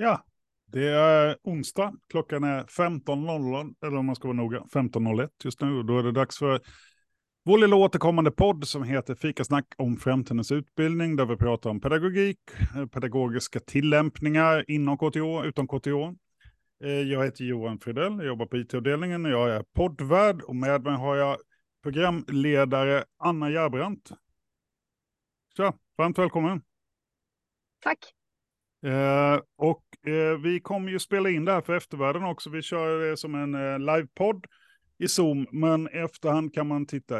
Ja, det är onsdag. Klockan är 15.00, eller om man ska vara noga, 15.01 just nu. Då är det dags för vår lilla återkommande podd som heter Fikasnack om framtidens utbildning, där vi pratar om pedagogik, eh, pedagogiska tillämpningar inom KTH, utom KTH. Eh, jag heter Johan Fridell, jag jobbar på IT-avdelningen och jag är poddvärd och med mig har jag programledare Anna Järbrandt. Tja, varmt välkommen. Tack. Eh, och vi kommer ju spela in det här för eftervärlden också. Vi kör det som en eh, livepodd i Zoom, men i efterhand kan man titta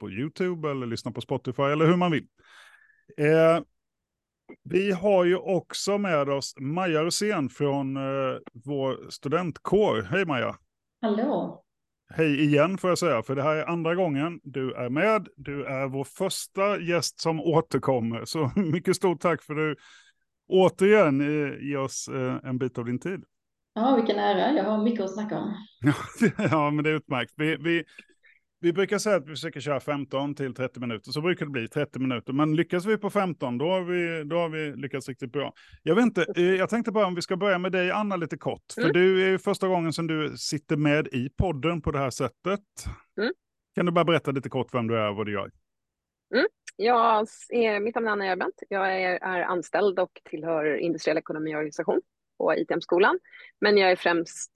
på YouTube eller lyssna på Spotify eller hur man vill. Eh, vi har ju också med oss Maja Rosén från eh, vår studentkår. Hej Maja! Hallå! Hej igen får jag säga, för det här är andra gången du är med. Du är vår första gäst som återkommer, så mycket stort tack för att du återigen ge oss eh, en bit av din tid. Ja, vilken ära. Jag har mycket att snacka om. ja, men det är utmärkt. Vi, vi, vi brukar säga att vi försöker köra 15 till 30 minuter, så brukar det bli 30 minuter. Men lyckas vi på 15, då har vi, då har vi lyckats riktigt bra. Jag, vet inte, eh, jag tänkte bara om vi ska börja med dig, Anna, lite kort. För mm. du är ju första gången som du sitter med i podden på det här sättet. Mm. Kan du bara berätta lite kort vem du är och vad du gör? Mm. Jag är, mitt namn är Anna Järbent. Jag är, är, anställd och tillhör industriell ekonomi och organisation på ITM-skolan. Men jag är främst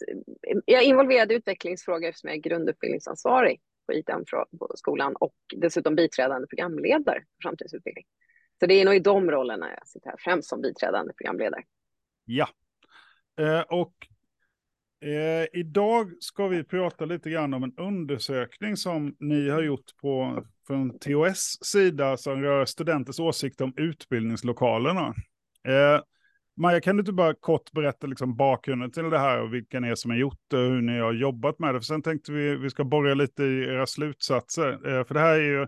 jag är involverad i utvecklingsfrågor eftersom jag är grundutbildningsansvarig på ITM-skolan och dessutom biträdande programledare för framtidsutbildning. Så det är nog i de rollerna jag sitter här, främst som biträdande programledare. Ja, eh, och eh, idag ska vi prata lite grann om en undersökning som ni har gjort på från TOS sida som rör studenters åsikter om utbildningslokalerna. Eh, Maja, kan du inte bara kort berätta liksom bakgrunden till det här och vilka ni är som har gjort det och hur ni har jobbat med det? För sen tänkte vi vi ska borra lite i era slutsatser. Eh, för det här är ju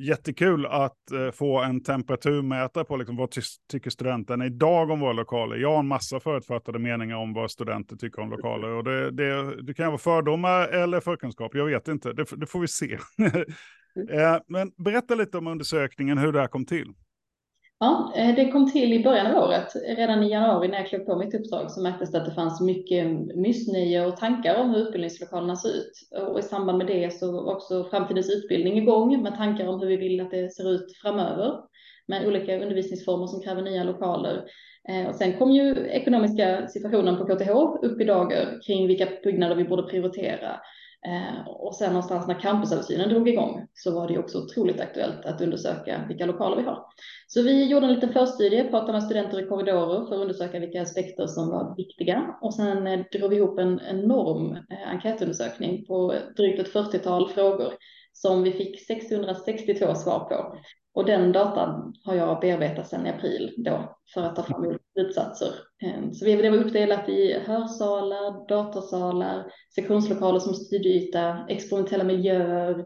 jättekul att eh, få en temperaturmätare på liksom, vad ty tycker studenterna idag om våra lokaler. Jag har en massa förutfattade meningar om vad studenter tycker om lokaler. Och det, det, det kan vara fördomar eller förkunskap, jag vet inte. Det, det får vi se. Eh, men berätta lite om undersökningen, hur det här kom till. Ja, eh, det kom till i början av året. Redan i januari när jag klev på mitt uppdrag så märktes det att det fanns mycket missnöje och tankar om hur utbildningslokalerna ser ut. Och i samband med det så var också framtidens utbildning igång med tankar om hur vi vill att det ser ut framöver med olika undervisningsformer som kräver nya lokaler. Eh, och sen kom ju ekonomiska situationen på KTH upp i dagar kring vilka byggnader vi borde prioritera. Eh, och sen någonstans när campusöversynen drog igång så var det också otroligt aktuellt att undersöka vilka lokaler vi har. Så vi gjorde en liten förstudie, pratade med studenter i korridorer för att undersöka vilka aspekter som var viktiga och sen eh, drog vi ihop en enorm eh, enkätundersökning på drygt ett 40-tal frågor som vi fick 662 svar på. Och den datan har jag bearbetat sedan i april då för att ta fram olika slutsatser. Ehm, så det var uppdelat i hörsalar, datorsalar, sektionslokaler som studieyta, experimentella miljöer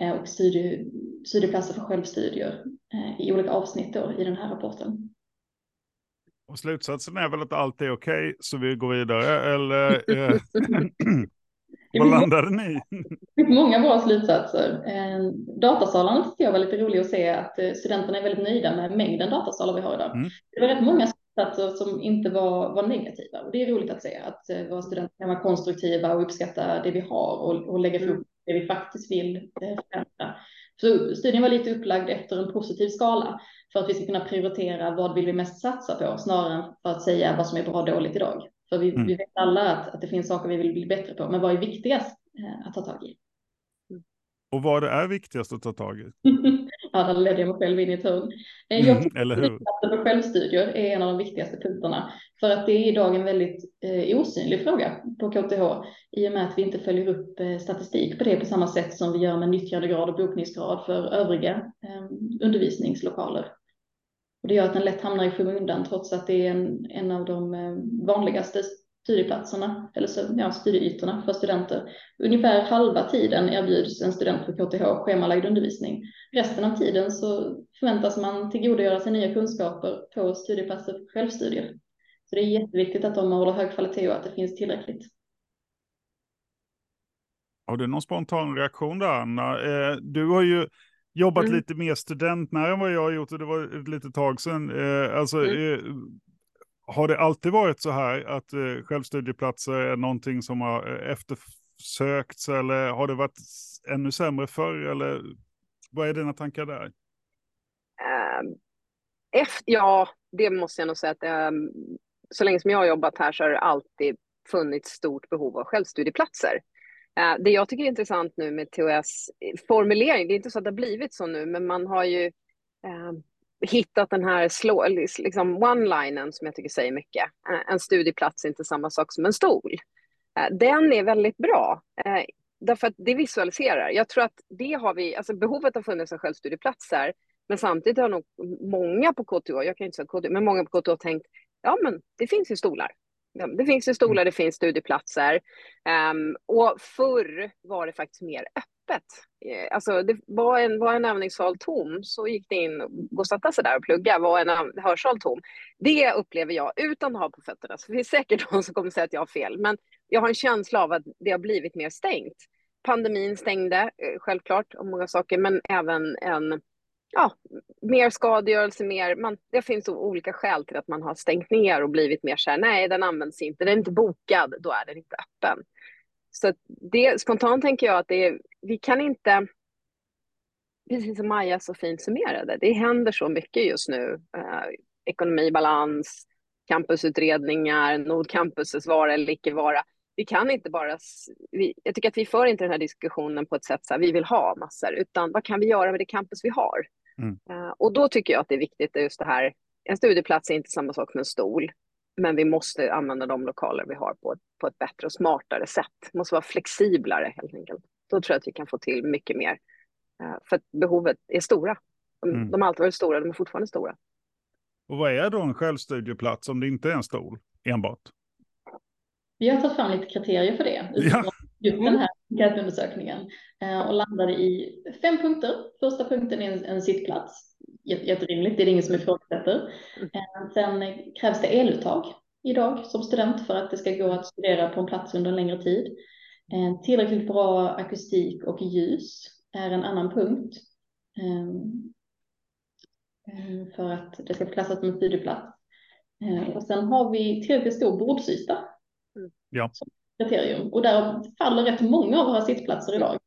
eh, och studie, studieplatser för självstudier eh, i olika avsnitt då i den här rapporten. Och slutsatsen är väl att allt är okej, okay, så vi går vidare, eller? Eh, Vad landade ni Många bra slutsatser. Datasalarna tyckte jag var lite rolig att se att studenterna är väldigt nöjda med mängden datasalar vi har idag. Mm. Det var rätt många slutsatser som inte var, var negativa och det är roligt att se att eh, våra studenter kan vara konstruktiva och uppskatta det vi har och, och lägga fokus på det vi faktiskt vill eh, förändra. Så studien var lite upplagd efter en positiv skala för att vi ska kunna prioritera vad vill vi mest satsa på snarare än för att säga vad som är bra och dåligt idag. För vi, mm. vi vet alla att, att det finns saker vi vill bli bättre på, men vad är viktigast eh, att ta tag i? Och vad är viktigast att ta tag i? ja, där ledde jag mig själv in i ett hörn. Eh, jag mm, eller hur? För självstudier är en av de viktigaste punkterna för att det är idag en väldigt eh, osynlig fråga på KTH i och med att vi inte följer upp eh, statistik på det på samma sätt som vi gör med nyttjandegrad och bokningsgrad för övriga eh, undervisningslokaler. Och det gör att den lätt hamnar i skymundan trots att det är en, en av de eh, vanligaste studieplatserna eller ja, studieytorna för studenter. Ungefär halva tiden erbjuds en student på KTH schemalagd undervisning. Resten av tiden så förväntas man tillgodogöra sig nya kunskaper på studieplatser för självstudier. Så det är jätteviktigt att de håller hög kvalitet och att det finns tillräckligt. Har du någon spontan reaktion där, Anna? Eh, du har ju jobbat mm. lite mer studentnära än vad jag har gjort och det var ett litet tag sedan. Eh, alltså, mm har det alltid varit så här att eh, självstudieplatser är någonting som har eh, eftersökts eller har det varit ännu sämre förr eller vad är dina tankar där? Ehm, um, efter, ja, det måste jag nog säga att um, så länge som jag har jobbat här så har det alltid funnits stort behov av självstudieplatser. Uh, det jag tycker är intressant nu med TOS formulering, det är inte så att det har blivit så nu, men man har ju um, hittat den här slå, liksom one-linen som jag tycker säger mycket. Uh, en studieplats är inte samma sak som en stol. Den är väldigt bra, därför att det visualiserar. Jag tror att det har vi, alltså behovet har funnits av självstudieplatser, men samtidigt har nog många på KTH, jag kan inte säga KTH, men många på KTH tänkt, ja men det finns ju stolar. Det finns ju stolar, det finns studieplatser. Um, och förr var det faktiskt mer öppet öppet. Eh, alltså det var en, var en övningssal tom så gick det in och satte sig där och plugga. Var en hörsal tom. Det upplever jag utan att ha på fötterna. Så det finns säkert någon som kommer säga att jag har fel. Men jag har en känsla av att det har blivit mer stängt. Pandemin stängde eh, självklart om många saker, men även en ja, mer skadegörelse, mer, man, det finns olika skäl till att man har stängt ner och blivit mer så här, nej den används inte, den är inte bokad, då är den inte öppen. Så det, spontant tänker jag att det är, vi kan inte, precis som Maja så fint summerade, det händer så mycket just nu. Eh, ekonomi, balans, campusutredningar, Nordcampuses vara eller icke vara. Vi kan inte bara, vi, jag tycker att vi för inte den här diskussionen på ett sätt så här, vi vill ha massor, utan vad kan vi göra med det campus vi har? Mm. Uh, och då tycker jag att det är viktigt just det här, en studieplats är inte samma sak som en stol, men vi måste använda de lokaler vi har på på ett bättre och smartare sätt. Det måste vara flexiblare helt enkelt. Då tror jag att vi kan få till mycket mer. Uh, för att behovet är stora. De, mm. de har alltid varit stora, de är fortfarande stora. Och vad är då en självstudieplats om det inte är en stol enbart? Vi har tagit fram lite kriterier för det. Ja. Just den här enkätundersökningen. Eh, och landade i fem punkter. Första punkten är en, en sittplats. Jätterimligt, det är det ingen som ifrågasätter. Eh, sen krävs det eluttag idag som student för att det ska gå att studera på en plats under en längre tid. Eh, tillräckligt bra akustik och ljus är en annan punkt. För att det ska klassas som en studieplats. Och sen har vi tillräckligt stor bordsyta. Ja kriterium. Och där faller rätt många av våra sittplatser idag.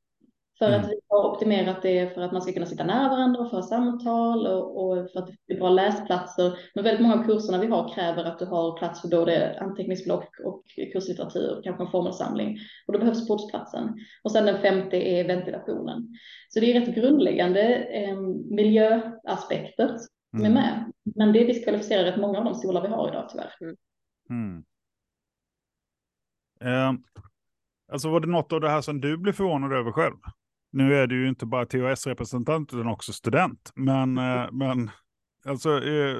För mm. att vi har optimerat det för att man ska kunna sitta nära varandra och föra samtal och, och för att det är bra läsplatser. Men väldigt många av kurserna vi har kräver att du har plats för både anteckningsblock och kurslitteratur, kanske en formelsamling. Och då behövs bordsplatsen. Och sen den femte är ventilationen. Så det är rätt grundläggande eh, miljöaspekter som mm. är med. Men det diskvalificerar rätt många av de stolar vi har idag tyvärr. Mm. mm. Eh, alltså var det något av det här som du blev förvånad över själv? Nu är du ju inte bara THS-representant utan också student. Men, eh, men alltså... Eh...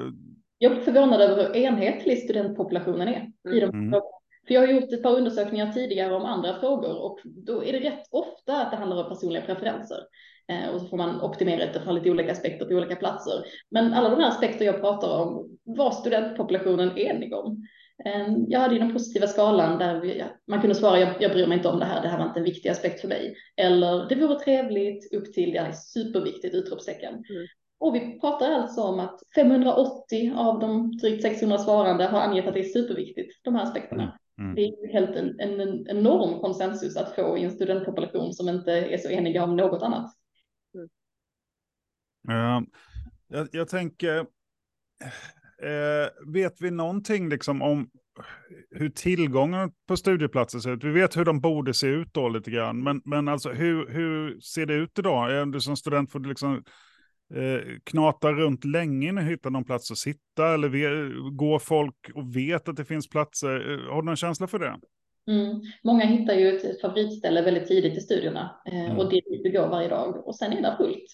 Jag är förvånad över hur enhetlig studentpopulationen är i de mm. För jag har gjort ett par undersökningar tidigare om andra frågor och då är det rätt ofta att det handlar om personliga preferenser. Eh, och så får man optimera utifrån lite olika aspekter på olika platser. Men alla de här aspekter jag pratar om var studentpopulationen enig om. Ehm, jag hade ju den positiva skalan där vi, man kunde svara jag, jag bryr mig inte om det här, det här var inte en viktig aspekt för mig. Eller det vore trevligt upp till ja, superviktigt utropstecken. Mm. Och vi pratar alltså om att 580 av de drygt 600 svarande har angett att det är superviktigt, de här aspekterna. Mm. Mm. Det är helt en, en, en, enorm konsensus att få i en studentpopulation som inte är så eniga om något annat. Mm. Uh, jag, jag tänker, Eh, vet vi någonting liksom om hur tillgången på studieplatser ser ut? Vi vet hur de borde se ut då lite grann, men, men alltså hur, hur ser det ut idag? Är du som student får du liksom eh, knata runt länge innan du hittar någon plats att sitta? Eller går folk och vet att det finns platser? Eh, har du någon känsla för det? Mm. Många hittar ju ett favoritställe väldigt tidigt i studierna eh, mm. och det är dit vi går varje dag och sen är det fullt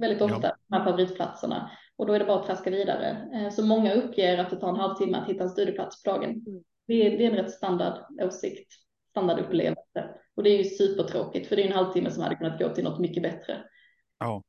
väldigt ofta, ja. de här favoritplatserna och då är det bara att traska vidare. Eh, så många uppger att det tar en halvtimme att hitta en studieplats på dagen. Mm. Det är, det är en rätt standard åsikt, standardupplevelse. Och det är ju supertråkigt för det är en halvtimme som hade kunnat gå till något mycket bättre. Ja.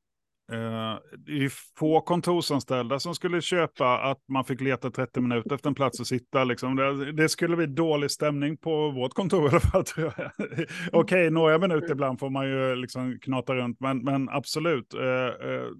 Uh, det är få kontorsanställda som skulle köpa att man fick leta 30 minuter efter en plats att sitta. Liksom. Det, det skulle bli dålig stämning på vårt kontor i alla fall. Okej, okay, några minuter ibland får man ju liksom knata runt, men, men absolut. Uh, uh,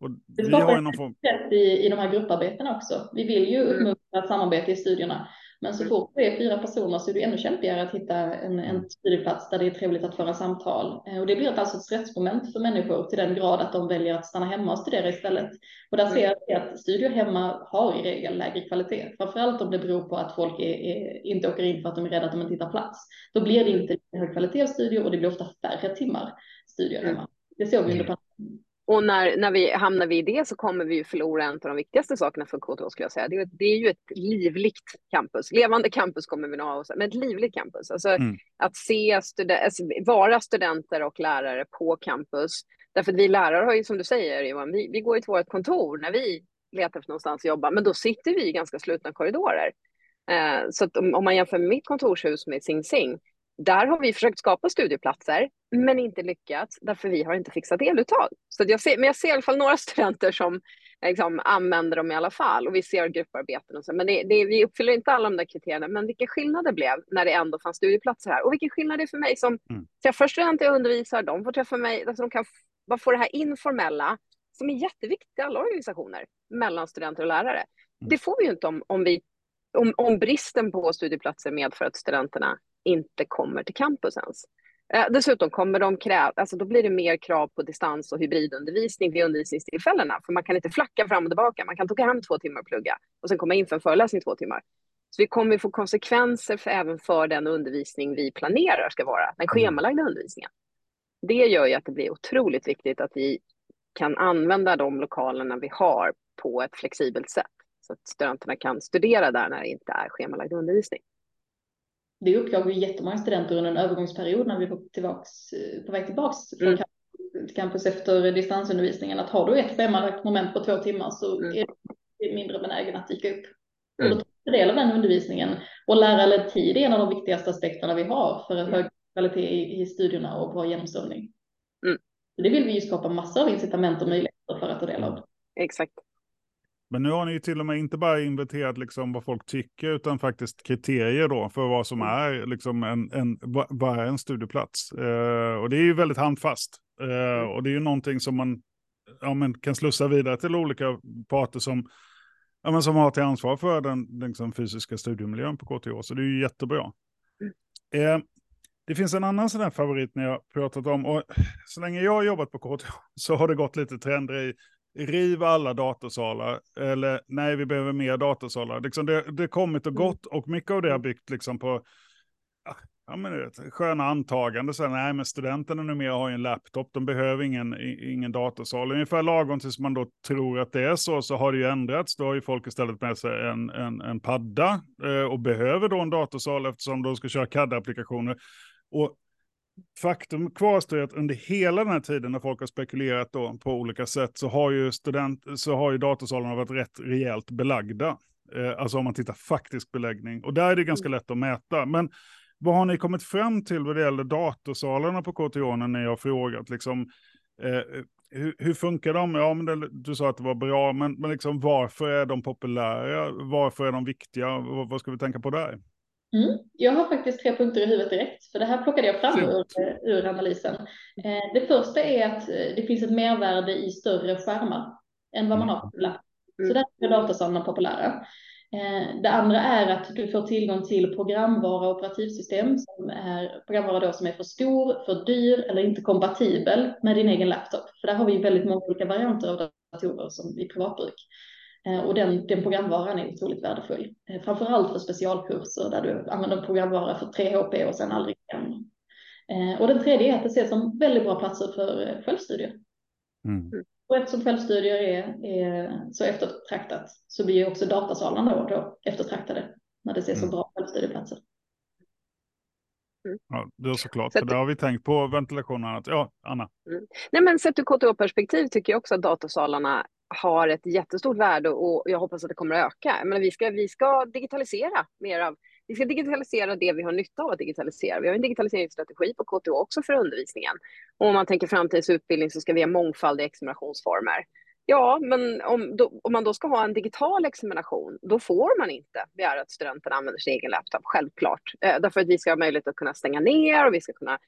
Och Det vi har någon form... i, i de här grupparbetena också. Vi vill ju Mm. uppmuntra samarbete i studierna. Men så Mm. fort det är fyra personer så är det ännu kämpigare att hitta en, Mm. en studieplats där det är trevligt att föra samtal. Eh, Och det blir alltså ett stressmoment för människor till den grad att de väljer att stanna hemma och studera istället. Och där ser jag att studier hemma har i regel lägre kvalitet. Framförallt om det beror på att folk är, är, inte åker in för att de är rädda att de inte hittar plats. Då blir det inte hög kvalitet av studier och det blir ofta färre timmar studier hemma. Det såg vi under pandemin. Och när, när vi hamnar vi i det så kommer vi ju förlora en av de viktigaste sakerna för KTH skulle jag säga. Det är, det är ju ett livligt campus. Levande campus kommer vi nog ha, men ett livligt campus. Alltså Mm. att se studen- alltså, vara studenter och lärare på campus. Därför att vi lärare har ju som du säger Johan, vi, vi går ju till vårt kontor när vi letar efter någonstans att jobba, men då sitter vi i ganska slutna korridorer. Eh, så att om, om man jämför mitt kontorshus med Sing Sing, där har vi försökt skapa studieplatser, men inte lyckats, därför vi har inte fixat eluttag. Så jag ser, men jag ser i alla fall några studenter som liksom, använder dem i alla fall, och vi ser grupparbeten och så. Men det, det, vi uppfyller inte alla de där kriterierna, men vilken skillnad det blev när det ändå fanns studieplatser här. Och vilken skillnad det är för mig som Mm. träffar studenter jag undervisar, de får träffa mig, alltså de kan bara få det här informella, som är jätteviktigt i alla organisationer, mellan studenter och lärare. Det får vi ju inte om, om, vi, om, om bristen på studieplatser medför att studenterna inte kommer till campus ens. Eh, dessutom kommer de kräva, alltså då blir det mer krav på distans och hybridundervisning vid undervisningstillfällena, för man kan inte flacka fram och tillbaka, man kan åka hem två timmar och plugga och sen komma in för en föreläsning två timmar. Så vi kommer få konsekvenser för, även för den undervisning vi planerar ska vara, den schemalagda undervisningen. Det gör ju att det blir otroligt viktigt att vi kan använda de lokalerna vi har på ett flexibelt sätt, så att studenterna kan studera där när det inte är schemalagd undervisning. Det uppgav ju jättemånga studenter under en övergångsperiod när vi var tillbaks, eh, på väg tillbaks från Mm. campus- campus efter distansundervisningen. Att har du ett schemalagt moment på två timmar så Mm. är du mindre benägen att dyka upp. Mm. Och då tar del av den undervisningen. Och lärarledd tid är en av de viktigaste aspekterna vi har för en Mm. hög kvalitet i, i studierna och bra genomströmning. Mm. Så det vill vi ju skapa massor av incitament och möjligheter för att ta del av. Exakt. Men nu har ni ju till och med inte bara inventerat liksom vad folk tycker, utan faktiskt kriterier då för vad som är liksom en, en, vad är en studieplats. Eh, och det är ju väldigt handfast. Eh, och det är ju någonting som man ja, men kan slussa vidare till olika parter som, ja, men som har till ansvar för den liksom, fysiska studiemiljön på KTH. Så det är ju jättebra. Eh, det finns en annan sån här favorit när jag pratat om, och så länge jag har jobbat på KTH så har det gått lite trender i riv alla datorsalar, eller nej, vi behöver mer datorsalar. Liksom det, det kommit och gått och mycket av det har byggt liksom på ja, men du vet, sköna antaganden. Så här, nej, men studenterna numera har ju en laptop, de behöver ingen, ingen datorsal. Ungefär lagom tills man då tror att det är så, så har det ju ändrats. Då har ju folk istället med sig en, en, en padda eh, och behöver då en datorsal eftersom de ska köra CAD-applikationer. Och faktum kvarstår att under hela den här tiden när folk har spekulerat då på olika sätt så har ju, student, så har ju datorsalarna varit rätt rejält belagda. Eh, alltså om man tittar faktisk beläggning. Och där är det ganska lätt att mäta. Men vad har ni kommit fram till vad det gäller datorsalarna på KTH när ni har frågat? Liksom, eh, hur, hur funkar de? Ja, men det, du sa att det var bra, men, men liksom, varför är de populära? Varför är de viktiga? Vad, vad ska vi tänka på där? Mm. Jag har faktiskt tre punkter i huvudet direkt, för det här plockade jag fram ur, Fint. ur analysen. Eh, Det första är att eh, det finns ett mervärde i större skärmar än vad man har på laptop. Så Mm. där är datorsalarna populära. Eh, Det andra är att du får tillgång till programvara och operativsystem som är programvara då som är för stor, för dyr eller inte kompatibel med din egen laptop. För där har vi väldigt många olika varianter av datorer som i privatbruk. Eh, Och den, den programvaran är otroligt värdefull. Eh, Framförallt för specialkurser där du använder programvara för 3HP och sen aldrig igen. Eh, Och den tredje är att det ses som väldigt bra platser för självstudier. Mm. Och eftersom självstudier är, är så eftertraktat så blir ju också datasalarna då, då eftertraktade när det ses som Mm. bra självstudieplatser. Ja, det är såklart, Så för det har vi tänkt på ventilation och annat. Ja, Anna. Nej, men sett ur KTH-perspektiv tycker jag också att datorsalarna har ett jättestort värde och jag hoppas att det kommer att öka. Men vi, ska, vi ska digitalisera mer av vi ska digitalisera det vi har nytta av att digitalisera. Vi har en digitaliseringsstrategi på KTH också för undervisningen. Och om man tänker framtidens utbildning så ska vi ha mångfald i examinationsformer. Ja, men om, då, om man då ska ha en digital examination, då får man inte begära att studenterna använder sin egen laptop, självklart. Eh, därför att vi ska ha möjlighet att kunna stänga ner och vi ska kunna...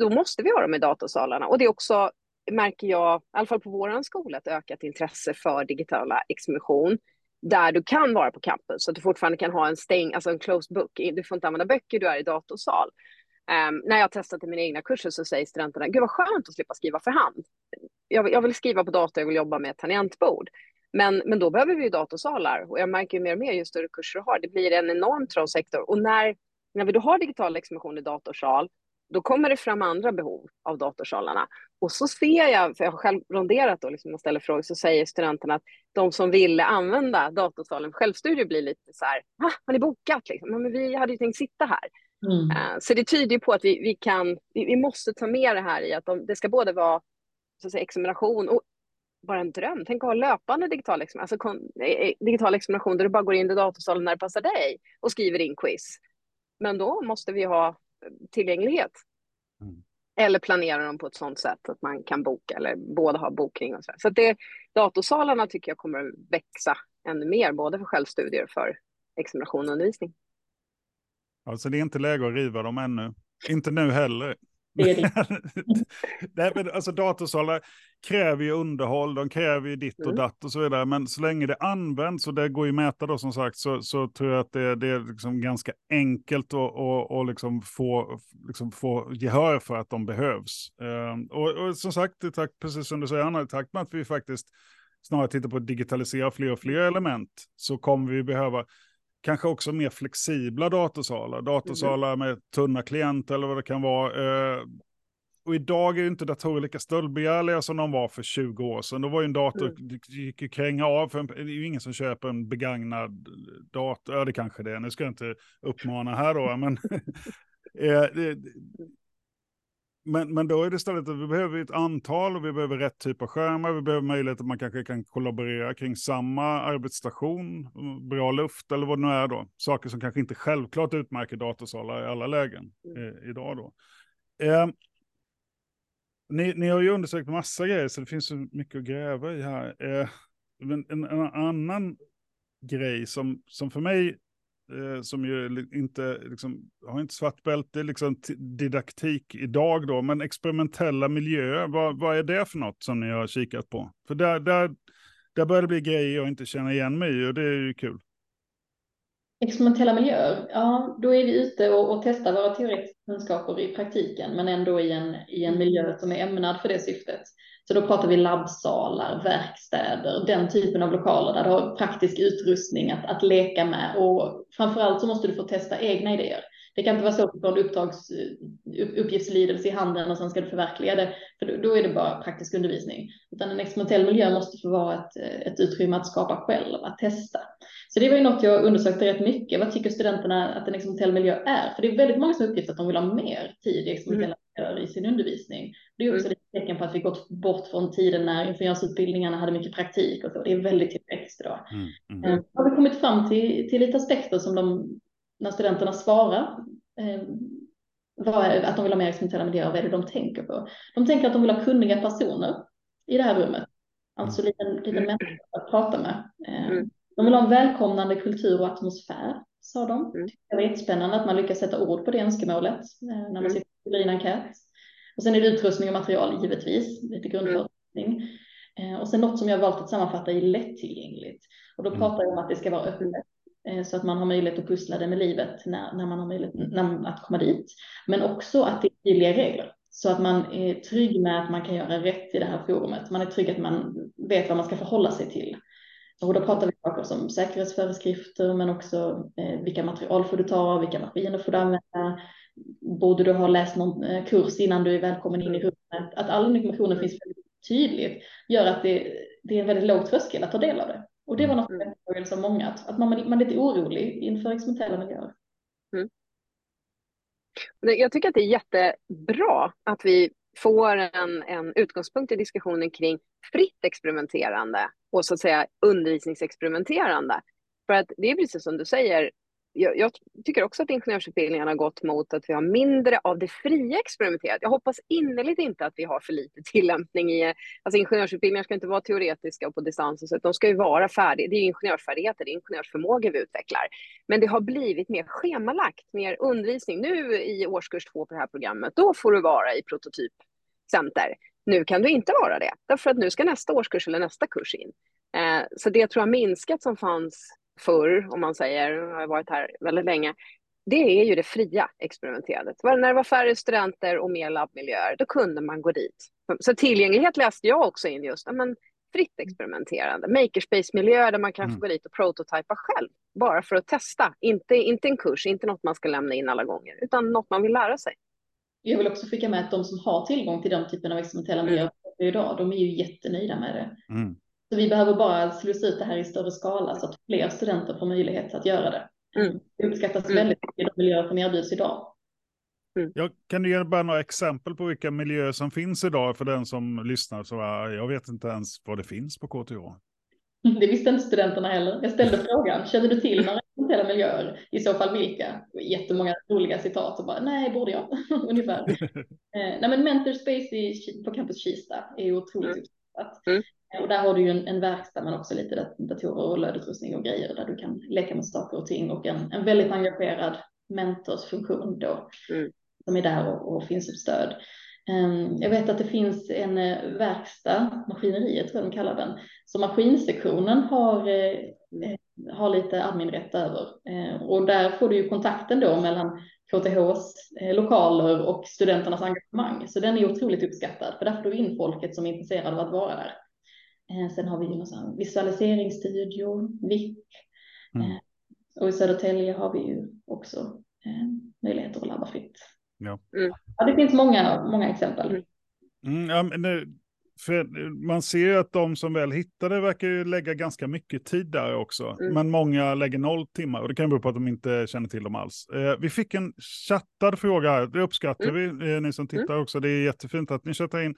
Då måste vi ha dem i datasalarna Och det är också märker jag, i alla fall på vår skola, ett ökat intresse för digitala examination där du kan vara på campus, så att du fortfarande kan ha en stäng, alltså en closed book. Du får inte använda böcker, du är i datorsal. Um, när jag testat i mina egna kurser så säger studenterna, gud vad skönt att slippa skriva för hand. Jag, jag vill skriva på dator, jag vill jobba med ett tangentbord. Men, men då behöver vi ju datorsalar och jag märker ju mer och mer ju större kurser du har, det blir en enorm trollsektor. Och när, när vi då har digital examination i datorsal, då kommer det fram andra behov av datorsalarna. Och så ser jag, för jag har själv ronderat då, liksom, och ställer frågor, så säger studenterna att de som ville använda datorsalen för självstudier blir lite så här, ah, har ni bokat? Liksom? Men vi hade ju tänkt sitta här. Mm. Uh, så det tyder ju på att vi, vi kan, vi, vi, måste ta med det här i att de, det ska både vara så att säga, examination och bara en dröm. Tänk att ha löpande digital examination, alltså eh, eh, digital examination där du bara går in i datorsalen när det passar dig och skriver in quiz. Men då måste vi ha tillgänglighet. Mm. Eller planera dem på ett sådant sätt att man kan boka eller båda har bokning. Och så så det, datorsalarna tycker jag kommer att växa ännu mer, både för självstudier och för examination och undervisning. Alltså det är inte läge att riva dem ännu. Inte nu heller. Det är det. Nej, men alltså datorsalar kräver ju underhåll, de kräver ju ditt och mm. datt och så vidare. Men så länge det används, och det går ju att mäta då som sagt, så, så tror jag att det, det är liksom ganska enkelt att och, och liksom få, liksom få gehör för att de behövs. Um, och, och, som sagt, i takt, precis som du säger, Anna, i takt med att vi faktiskt snarare tittar på att digitalisera fler och fler element, så kommer vi behöva kanske också mer flexibla datorsalar. Datorsalar med tunna klienter eller vad det kan vara. Eh, och idag är ju inte datorer lika stöldbegärliga som de var för 20 år sedan. Då var ju en dator, mm. det gick ju kränga av, för det är ju ingen som köper en begagnad dator. Ja, det kanske det är, nu ska jag inte uppmana här då, men eh, det, men, men då är det istället att vi behöver ett antal och vi behöver rätt typ av skärmar. Vi behöver möjlighet att man kanske kan kollaborera kring samma arbetsstation, bra luft eller vad det nu är då. Saker som kanske inte självklart utmärker datorsalar i alla lägen mm. eh, idag då. Eh, ni, ni, har ju undersökt massa grejer så det finns så mycket att gräva i här. Eh, men en, en, annan grej som, som för mig eh, som ju inte, liksom, har inte svart bälte, liksom didaktik idag då, men experimentella miljöer, vad, vad är det för något som ni har kikat på? För där, där, där börjar det bli grejer jag inte känner igen mig i och det är ju kul. Experimentella miljöer, ja då är vi ute och, och testar våra teoretiska kunskaper i praktiken men ändå i en, i en miljö som är ämnad för det syftet. Så då pratar vi labbsalar, verkstäder, den typen av lokaler där du har praktisk utrustning att, att leka med och framförallt så måste du få testa egna idéer. Det kan inte vara så att du får en uppdrags, uppgiftslydelse i handen och sen ska du förverkliga det, för då, är det bara praktisk undervisning. Utan en experimentell miljö måste få vara ett, ett utrymme att skapa själv, att testa. Så det var ju något jag undersökte rätt mycket. Vad tycker studenterna att en experimentell miljö är? För det är väldigt många som uppgifter att de vill ha mer tid i experimentella mm. miljöer i sin undervisning. Det är också mm. ett tecken på att vi gått bort från tiden när ingenjörsutbildningarna hade mycket praktik och så. Det är väldigt tillväxt idag. Mm. Mm. Eh, har vi kommit fram till, till lite aspekter som de, när studenterna svarar, eh, är, att de vill ha mer experimentella miljöer, vad är det de tänker på? De tänker att de vill ha kunniga personer i det här rummet. Alltså lite, lite mm. människor att prata med. Eh, mm. De vill ha en välkomnande kultur och atmosfär, sa de. Mm. Det var jättespännande att man lyckas sätta ord på det önskemålet eh, när man mm. Sitter och en enkät. Och sen är det utrustning och material givetvis, lite grundförutsättning. Mm. Och sen något som jag valt att sammanfatta i lättillgängligt. Och då mm. pratar jag om att det ska vara öppet eh, så att man har möjlighet att pussla det med livet när, när man har möjlighet när, att komma dit. Men också att det är tydliga regler så att man är trygg med att man kan göra rätt i det här forumet. Man är trygg att man vet vad man ska förhålla sig till. Och då pratar vi saker som säkerhetsföreskrifter men också eh, vilka material får du ta, vilka maskiner får du använda, borde du ha läst någon eh, kurs innan du är välkommen in i rummet. Att all informationen finns väldigt tydligt gör att det, det är en väldigt låg tröskel att ta del av det. Och det var något mm. som jag som många, att, man, man är lite orolig inför experimentella miljöer. Mm. Jag tycker att det är jättebra att vi får en, en utgångspunkt i diskussionen kring fritt experimenterande och så att säga undervisningsexperimenterande. För att det är precis som du säger, jag, jag, tycker också att ingenjörsutbildningarna har gått mot att vi har mindre av det fria experimenterat. Jag hoppas innerligt inte att vi har för lite tillämpning i... Alltså ingenjörsutbildningar ska inte vara teoretiska och på distans, så de ska ju vara färdiga. Det är ingenjörsfärdigheter, det är ingenjörsförmågor vi utvecklar. Men det har blivit mer schemalagt, mer undervisning. Nu i årskurs två på det här programmet, då får du vara i prototypcenter. Nu kan du inte vara det, därför att nu ska nästa årskurs eller nästa kurs in. Eh, så det tror jag minskat som fanns förr, om man säger, jag har varit här väldigt länge, det är ju det fria experimenterandet. När det var färre studenter och mer labbmiljöer, då kunde man gå dit. Så tillgänglighet läste jag också in just, men fritt experimenterande, makerspace-miljöer där man kan mm. få gå dit och prototypa själv, bara för att testa. Inte, inte en kurs, inte något man ska lämna in alla gånger, utan något man vill lära sig. Jag vill också skicka med att de som har tillgång till den typen av experimentella miljöer mm. idag, de är ju jättenöjda med det. Mm. Så vi behöver bara slussa ut det här i större skala så att fler studenter får möjlighet att göra det. Mm. Det uppskattas mm. väldigt mycket de miljöer som erbjuds idag. Mm. Jag kan du ge bara några exempel på vilka miljöer som finns idag för den som lyssnar? Så jag vet inte ens vad det finns på KTH. Det visste inte studenterna heller. Jag ställde frågan, känner du till några experimentella miljöer? I så fall vilka? Jättemånga roliga citat och bara, nej, borde jag? Ungefär. eh, nej, men Mentor Space i, på Campus Kista är otroligt mm. uppskattat. Mm. Och där har du ju en, en verkstad men också lite datorer och lödutrustning och grejer där du kan leka med saker och ting och en, en väldigt engagerad mentorsfunktion då mm. som är där och, och finns som stöd. Um, jag vet att det finns en uh, verkstad, maskineriet tror jag de kallar den, så maskinsektionen har, uh, har lite adminrätt över uh, och där får du ju kontakten då mellan KTHs lokaler och studenternas engagemang. Så den är otroligt uppskattad för där får du in folket som är intresserade av att vara där. Eh, sen har vi ju någon visualiseringsstudio, VIK. Mm. Eh, och i Södertälje har vi ju också eh, möjligheter att labba fritt. Ja. Mm. ja, det finns många, många exempel. Mm, mm ja, men det, för man ser ju att de som väl hittar det verkar ju lägga ganska mycket tid där också. Mm. Men många lägger noll timmar och det kan bero på att de inte känner till dem alls. Eh, vi fick en chattad fråga här, det uppskattar mm. vi, eh, ni som tittar också. Det är jättefint att ni chattar in.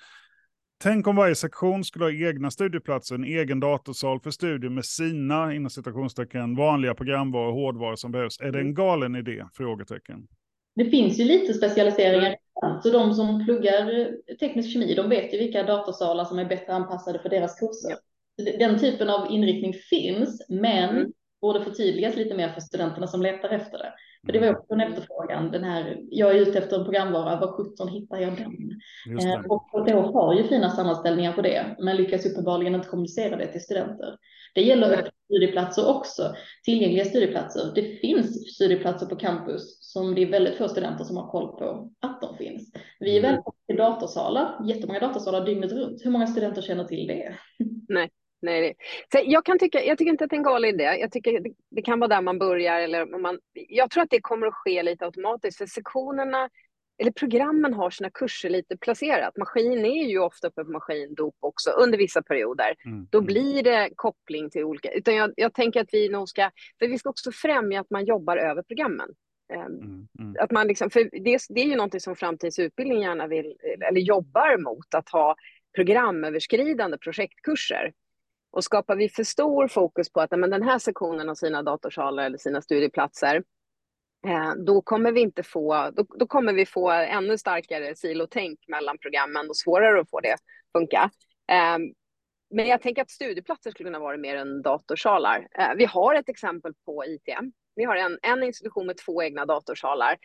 Tänk om varje sektion skulle ha egna studieplatser, en egen datorsal för studier med sina, inom citationstecken, vanliga programvaror och hårdvaror som behövs. Är det en galen idé? Frågetecken. Det finns ju lite specialiseringar. Så de som pluggar teknisk kemi, de vet ju vilka datorsalar som är bättre anpassade för deras kurser. Den typen av inriktning finns, men mm. borde förtydligas lite mer för studenterna som letar efter det. För det var också en efterfrågan, den här, jag är ute efter en programvara, var 17 hittar jag den? Eh, och då har ju fina sammanställningar på det, men lyckas uppenbarligen inte kommunicera det till studenter. Det gäller öppna studieplatser också, tillgängliga studieplatser. Det finns studieplatser på campus som det är väldigt få studenter som har koll på att de finns. Vi är mm. välkomna till datorsalar, jättemånga datorsalar dygnet runt. Hur många studenter känner till det? Nej. Nej, så jag, kan tycka, jag tycker inte att det är en galen idé. Jag tycker det, det kan vara där man börjar. Eller man, jag tror att det kommer att ske lite automatiskt. För sektionerna, eller programmen har sina kurser lite placerat. Maskin är ju ofta uppe på maskindop också under vissa perioder. Mm. Då mm. blir det koppling till olika. Utan jag, jag, tänker att vi nog ska, för vi ska också främja att man jobbar över programmen. Ehm, mm. Mm. Att man liksom, för det, det är ju någonting som framtidens utbildning gärna vill, eller jobbar mot, att ha programöverskridande projektkurser och skapar vi för stor fokus på att men den här sektionen har sina datorsalar eller sina studieplatser, eh, då kommer vi inte få, då, då, kommer vi få ännu starkare silotänk mellan programmen och svårare att få det funka. Eh, men jag tänker att studieplatser skulle kunna vara mer än datorsalar. Eh, vi har ett exempel på ITM. Vi har en, en institution med två egna datorsalar.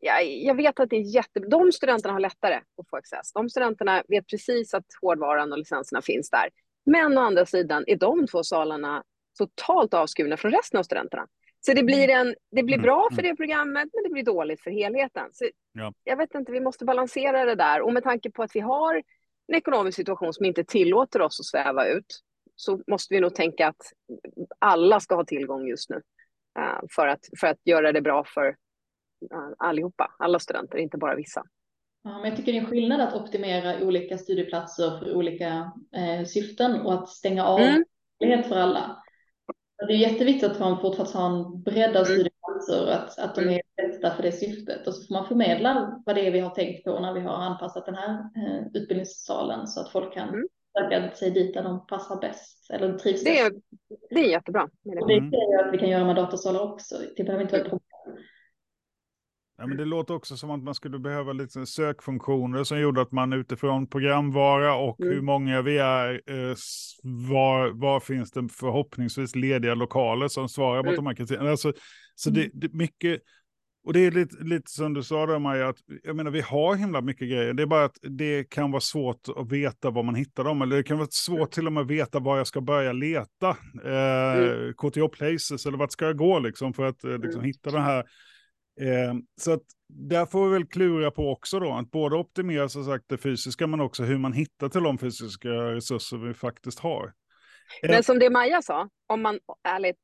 Jag, jag vet att det är jätte... De studenterna har lättare att få access. De studenterna vet precis att hårdvaran och licenserna finns där. Men å andra sidan är de två salarna totalt avskurna från resten av studenterna. Så det blir, en, det blir mm, bra för mm. det programmet, men det blir dåligt för helheten. Så ja. Jag vet inte, vi måste balansera det där. Och med tanke på att vi har en ekonomisk situation som inte tillåter oss att sväva ut, så måste vi nog tänka att alla ska ha tillgång just nu. Uh, för, att, för att göra det bra för uh, allihopa, alla studenter, inte bara vissa. Ja, men jag tycker det är en skillnad att optimera olika studieplatser för olika eh, syften och att stänga av mm. för alla. Det är jätteviktigt att man fortfarande har en bredd av mm. studieplatser och att, att de är bästa för det syftet. Och så får man förmedla vad det är vi har tänkt på när vi har anpassat den här eh, utbildningssalen så att folk kan mm. söka sig dit där de passar bäst eller trivs det är, Det är jättebra. Och det är att vi kan göra med datorsalar också. Det behöver inte vara ett problem Ja, men det låter också som att man skulle behöva lite sökfunktioner som gjorde att man utifrån programvara och mm. hur många vi är, eh, var, var finns det förhoppningsvis lediga lokaler som svarar mm. mot de här kriterierna. Alltså, så det, mm. det, mycket, Och det är lite, lite som du sa där Maja, att jag menar vi har himla mycket grejer. Det är bara att det kan vara svårt att veta var man hittar dem. Eller det kan vara svårt till och med att veta var jag ska börja leta. Eh, mm. KTH Places eller vart ska jag gå liksom för att eh, liksom, mm. hitta den här. Eh, så att där får vi väl klura på också då, att både optimera så sagt det fysiska men också hur man hittar till de fysiska resurser vi faktiskt har. Men eh, som det Maja sa, om man ärligt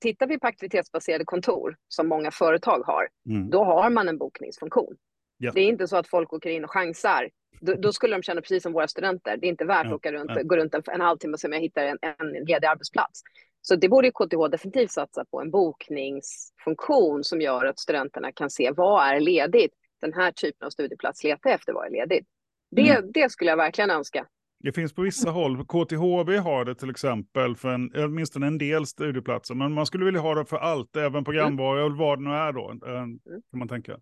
tittar vi på aktivitetsbaserade kontor som många företag har, mm. då har man en bokningsfunktion. Ja. Det är inte så att folk åker in och chansar. Då, då, skulle de känna precis som våra studenter. Det är inte värt ja. att åka runt, ja. gå runt en, en halvtimme och se om jag hittar en, en ledig arbetsplats. Så det borde KTH definitivt satsa på, en bokningsfunktion som gör att studenterna kan se vad är ledigt. Den här typen av studieplats letar efter vad är ledigt. Det, mm. det skulle jag verkligen önska. Det finns på vissa håll, KTHV har det till exempel för en, åtminstone en del studieplatser, men man skulle vilja ha det för allt, även programvara och vad det nu är då, eh, mm. kan man tänka.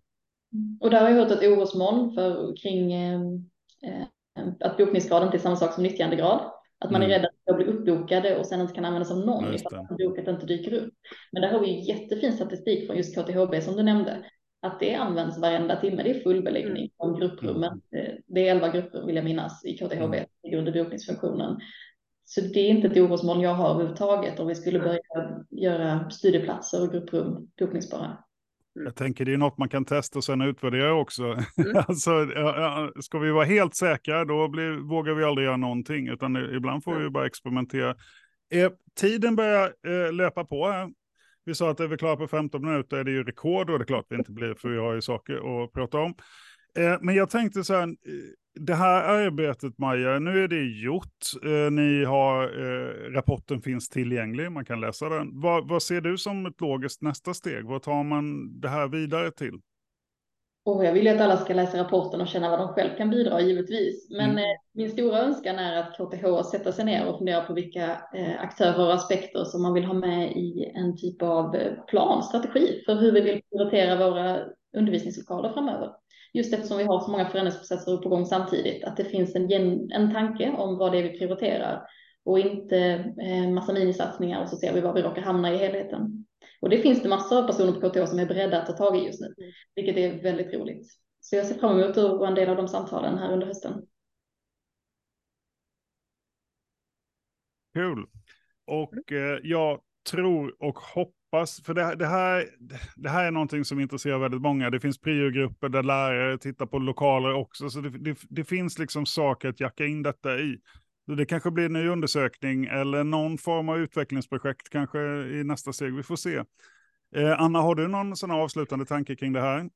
Och där har jag hört ett orosmoln för, kring eh, eh, att bokningsgraden inte är samma sak som nyttjandegrad. Att man mm. är rädd att bli uppbokade och sen inte kan användas av någon ifall boket inte dyker upp. Men där har vi jättefin statistik från just KTHB som du nämnde att det används varenda timme. Det är full beläggning om mm. grupprummen. Mm. Eh, det är elva grupper vill jag minnas i KTHB mm. och bokningsfunktionen. Så det är inte ett orosmoln jag har överhuvudtaget om vi skulle börja göra studieplatser och grupprum bokningsbara. Jag tänker det är något man kan testa och sen utvärdera också. Mm. alltså, ska vi vara helt säkra då blir, vågar vi aldrig göra någonting utan ibland får vi bara experimentera. Eh, tiden börjar eh, löpa på här. Vi sa att är vi klara på 15 minuter är det ju rekord och det är klart vi inte blir för vi har ju saker att prata om. Eh, men jag tänkte så här, eh, det här arbetet Maja, nu är det gjort. Eh, ni har, rapporten finns tillgänglig, man kan läsa den. Vad, vad ser du som ett logiskt nästa steg? Vad tar man det här vidare till? Och jag vill ju att alla ska läsa rapporten och känna vad de själv kan bidra givetvis. Men mm. min stora önskan är att KTH sätter sig ner och funderar på vilka aktörer och aspekter som man vill ha med i en typ av plan, strategi för hur vi vill prioritera våra undervisningslokaler framöver. Just eftersom vi har så många förändringsprocesser på gång samtidigt, att det finns en, en tanke om vad det är vi prioriterar och inte eh, massa minisatsningar och så ser vi var vi råkar hamna i helheten. Och det finns det massor av personer på KTH som är beredda att ta tag i just nu, mm. vilket är väldigt roligt. Så jag ser fram emot att vara en del av de samtalen här under hösten. Kul. Och eh, jag tror och hoppas, för det, det, här, det här är någonting som intresserar väldigt många. Det finns priogrupper där lärare tittar på lokaler också, så det, det, det finns liksom saker att jacka in detta i. Det kanske blir en ny undersökning eller någon form av utvecklingsprojekt kanske i nästa steg. Vi får se. Eh, Anna, har du någon sån avslutande tanke kring det här?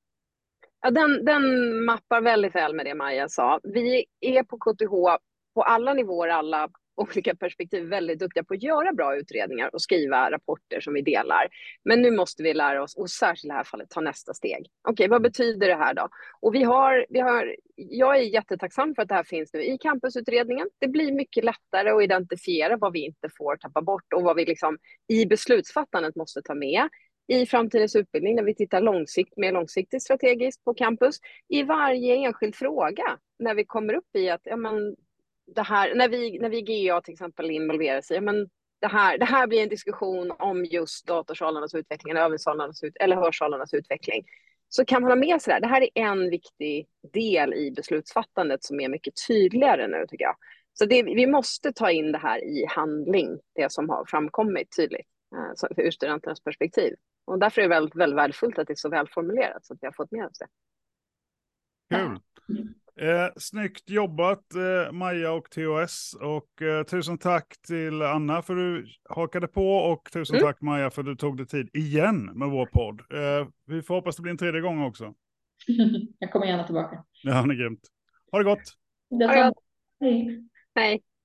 Ja, den, den mappar väldigt väl med det Maja sa. Vi är på KTH på alla nivåer, alla olika perspektiv väldigt duktiga på att göra bra utredningar och skriva rapporter som vi delar. Men nu måste vi lära oss, och särskilt i det här fallet, ta nästa steg. Okej, okay, vad betyder det här då? Och vi har, vi har, jag är jättetacksam för att det här finns nu i campusutredningen. Det blir mycket lättare att identifiera vad vi inte får tappa bort och vad vi liksom i beslutsfattandet måste ta med i framtidens utbildning när vi tittar långsikt, mer långsiktigt strategiskt på campus i varje enskild fråga när vi kommer upp i att ja, men, det här, när vi, när vi GA till exempel involverar sig, men det här, det här blir en diskussion om just datorsalarnas utveckling, eller övningssalarnas ut, eller hörsalarnas utveckling. Så kan man ha med sig det här. Det här är en viktig del i beslutsfattandet som är mycket tydligare nu tycker jag. Så det, vi måste ta in det här i handling, det som har framkommit tydligt eh, ur studenternas perspektiv. Och därför är det väldigt, väldigt värdefullt att det är så välformulerat så att vi har fått med oss det. Kul. Eh, snyggt jobbat eh, Maja och TOS och eh, tusen tack till Anna för att du hakade på och tusen mm. tack Maja för att du tog dig tid igen med vår podd. Eh, vi får hoppas det blir en tredje gång också. Jag kommer gärna tillbaka. Ja, det är grymt. Ha det gott. Hej. Hej.